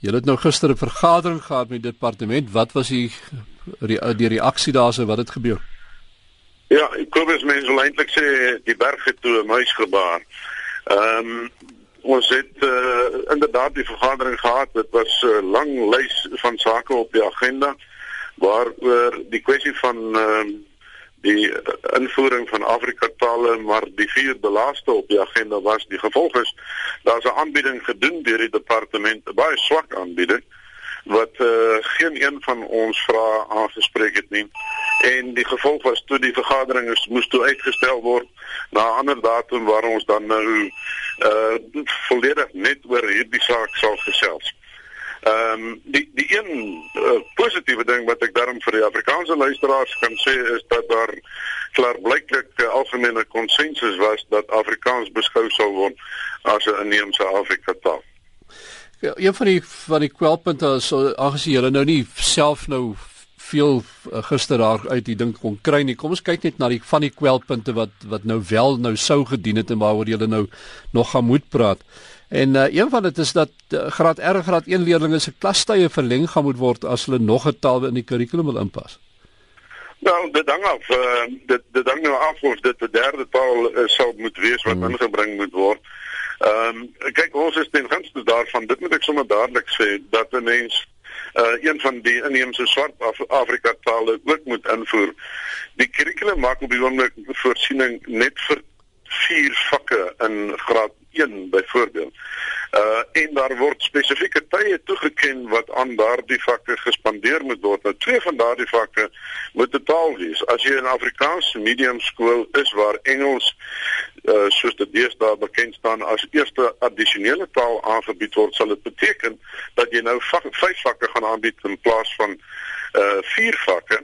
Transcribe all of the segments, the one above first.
Julle het nou gister 'n vergadering gehad met die departement. Wat was die die reaksie daarse wat het gebeur? Ja, glo as mense eintlik sê die berg het toe 'n muis gebaar. Ehm um, ons het uh, inderdaad die vergadering gehad. Dit was 'n uh, lang lys van sake op die agenda waaroor die kwessie van ehm uh, die invoering van Afrika tale maar die vierde laaste op die agenda was die gevolg is daar's 'n aanbieding gedoen deur die departement 'n baie swak aanbieding wat uh, geen een van ons vrae aangespreek het nie en die gevolg was toe die vergadering is moes toe uitgestel word na 'n ander datum waar ons dan nou uh volledig net oor hierdie saak sal gesels. Ehm um, die die een uh, positiewe ding wat ek daarom vir die Afrikaanse luisteraars kan sê is dat daar klaarblyklik 'n uh, algemene konsensus was dat Afrikaans beskou sou word as 'n inheemse Afrika taal. Ja, een van die van die kwelpunte is aangesien julle nou nie self nou veel uh, gister daar uit die ding kon kry nie. Kom ons kyk net na die van die kwelpunte wat wat nou wel nou sou gedien het en waaroor julle nou nog gaan moet praat. En uh, een van dit is dat uh, graad R graad 1 leerders se klastye verleng gaan moet word as hulle nog 'n taal in die kurrikulum wil inpas. Nou, dit hang af. Uh, dit dit hang nou af of dit 'n derde taal uh, sou moet wees wat hmm. ingebring moet word. Ehm um, kyk ons is ten gunste daarvan. Dit moet ek sommer dadelik sê dat 'n mens uh een van die inheemse swart Af Afrika tale ook moet invoer. Die kurrikulum maak op die oomblik voorsiening net vir vier vakke in graad 1 byvoorbeeld. Uh en daar word spesifieke tye toegeken wat aan daardie vakke gespandeer moet word. Nou twee van daardie vakke moet totaal wees. As jy in Afrikaanse medium skool is waar Engels uh soos dit deesdae bekend staan as eerste addisionele taal aangebied word, sal dit beteken dat jy nou vak, vyf vakke gaan aanbied in plaas van uh vier vakke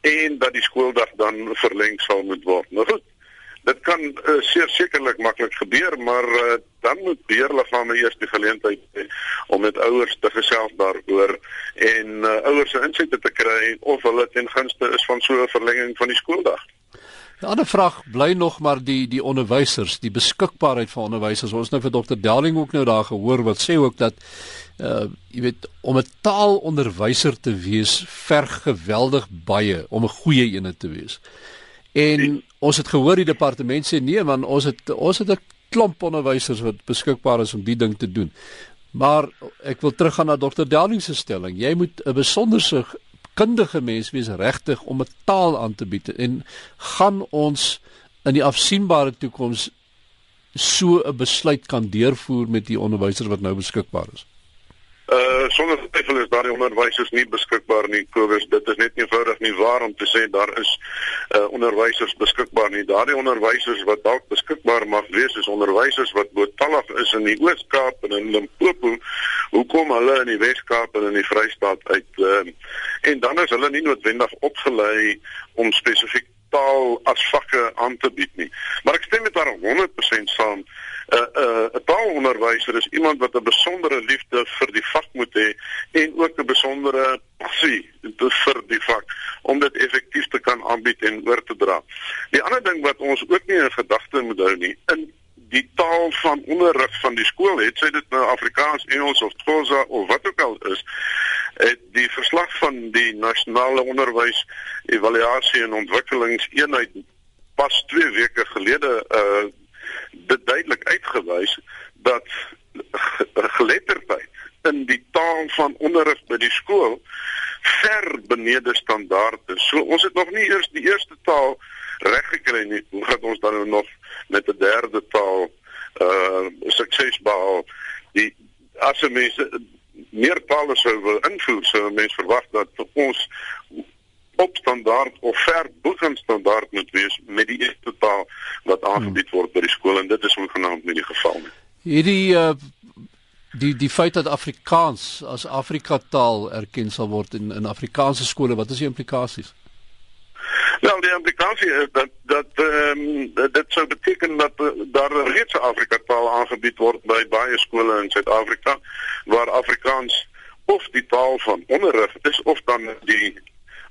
en dat die skooldag dan verleng sal moet word. Nou goed, dit kan uh, seker sekerlik maklik gebeur maar uh, dan moet beheerliggame eers die geleentheid hê om met ouers te gesels daaroor en uh, ouers se insette te kry of hulle ten gunste is van so 'n verlenging van die skooldag. 'n Ander vraag bly nog maar die die onderwysers, die beskikbaarheid van onderwysers. Ons nou vir Dr. Darling ook nou daar gehoor wat sê ook dat uh jy weet om 'n taalonderwyser te wees verg geweldig baie om 'n goeie een te wees. En ons het gehoor die departement sê nee man, ons het ons het 'n klomp onderwysers wat beskikbaar is om die ding te doen. Maar ek wil teruggaan na dokter Downing se stelling. Jy moet 'n besonderse kundige mens wees regtig om 'n taal aan te bied en gaan ons in die afsienbare toekoms so 'n besluit kan deurvoer met die onderwysers wat nou beskikbaar is. Uh sonder twyfel is daardie onderwysers nie beskikbaar nie. Kobus, dit is net eenvoudig nie waar om te sê daar is uh onderwysers beskikbaar nie. Daardie onderwysers wat dalk beskikbaar mag wees is onderwysers wat bootallig is in die Oos-Kaap en in Limpopo. Hoekom hulle in die Wes-Kaap en in die Vrystaat uit uh en dan is hulle nie noodwendig opgelei om spesifiek taal as vakke aan te bied nie. Maar ek stem met haar 100% saam. 'n uh, 'n uh, taalonderwyser is iemand wat 'n besondere liefde vir die vak moet hê en ook 'n besondere passie vir die vak om dit effektief te kan aanbied en oor te dra. Die ander ding wat ons ook nie in gedagte moet hou nie, in die taal van onderrig van die skool, het sy dit nou Afrikaans, Engels of Xhosa of wat ook al is, het die verslag van die nasionale onderwys evaluasie en ontwikkelingseenheid pas 2 weke gelede uh dit duidelik uitgewys dat geletterdheid in die taal van onderrig by die skool ver benede standaard is. So ons het nog nie eers die eerste taal reg gekry nie. Hoe gaan ons dan nou nog met 'n derde taal uh sukses behaal? Die as mense meer tale sou wil invoer, sou mense verwag dat ons op standaard of ver bo kan standaard moet wees met die eerste taal wat aangebied hmm. word by die skool en dit is ongenaamd nie die geval nie. Hierdie uh die die feit dat Afrikaans as Afrika taal erken sal word in in Afrikaanse skole, wat is die implikasies? Wel, die implikasie is dat dat ehm um, dit sou beteken dat uh, daar reeds 'n Afrika taal aangebied word by baie skole in Suid-Afrika waar Afrikaans of die taal van onderrig is of dan die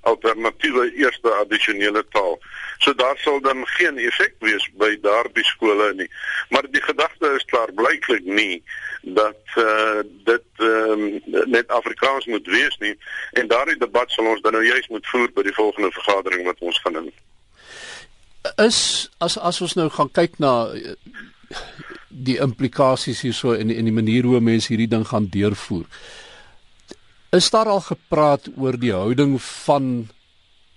alternatiewe eerste addisionele taal. So daar sal dan geen effek wees by daardie skole nie. Maar die gedagte is klaar blyklik nie dat uh, dit um, net Afrikaans moet wees nie en daardie debat sal ons dan nou juis moet voer by die volgende vergadering wat ons gaan hê. Is as as ons nou gaan kyk na uh, die implikasies hierso en en die manier hoe mense hierdie ding gaan deurvoer. Is daar al gepraat oor die houding van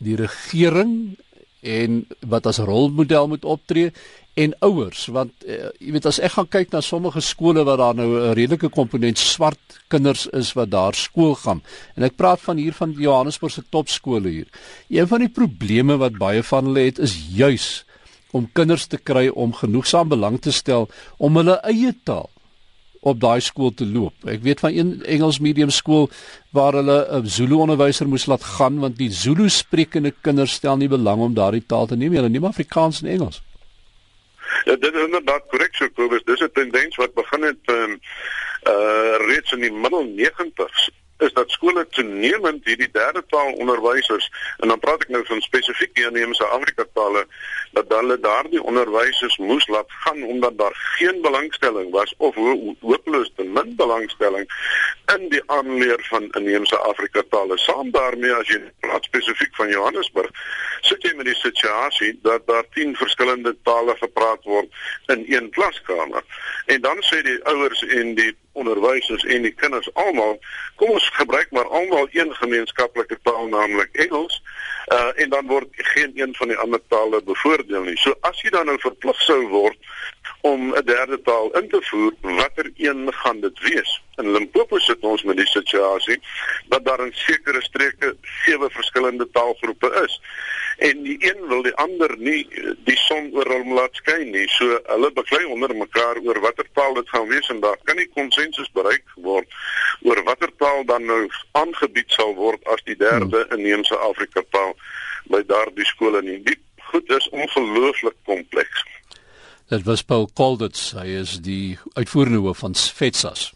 die regering en wat as rolmodel moet optree en ouers want uh, jy weet as ek gaan kyk na sommige skole waar daar nou 'n redelike komponent swart kinders is wat daar skool gaan en ek praat van hier van Johannesburg se topskole hier. Een van die probleme wat baie van hulle het is juis om kinders te kry om genoegsaam belang te stel om hulle eie taal op daai skool te loop. Ek weet van een Engels medium skool waar hulle 'n Zulu onderwyser moes laat gaan want die Zulu sprekende kinders stel nie belang om daardie taal te neem. Hulle neem Afrikaans en Engels. Ja, dit is inderdaad korrek so Kobus. Dis 'n tendens wat begin het um, uh reeds in die middel 90s is dat skole toenemend hierdie derde taal onderwysers en dan praat ek nou van spesifiek die inheemse Afrika tale dat hulle daardie onderwysers moes laat gaan omdat daar geen belangstelling was of ho hopeloos te min belangstelling in die aanleer van inheemse Afrika tale. Saam daarmee as jy praat spesifiek van Johannesburg, sit jy met die situasie dat daar 10 verskillende tale gepraat word in een klaskamer. En dan sê die ouers en die onderwysers en die kinders almal, kom ons gebruik maar almal een gemeenskaplike taal naamlik Engels. Uh en dan word geen een van die ander tale bevoordeel nie. So as jy dan nou verplig sou word om 'n derde taal in te voer, watter een gaan dit wees? In Limpopo sit ons met die situasie dat daar in sekere streke sewe verskillende taalgroepe is en die een wil die ander nie die son oor hom laat skyn nie. So hulle beklei onder mekaar oor watter taal dit gaan wees en daar kan nie konsensus bereik word oor watter taal dan nou aangebied sal word as die derde inheemse Afrika taal by daardie skole nie. Die goed is ongelooflik kompleks. Dit was Paul Colditz, hy is die uitvoerende hoof van FETSAS.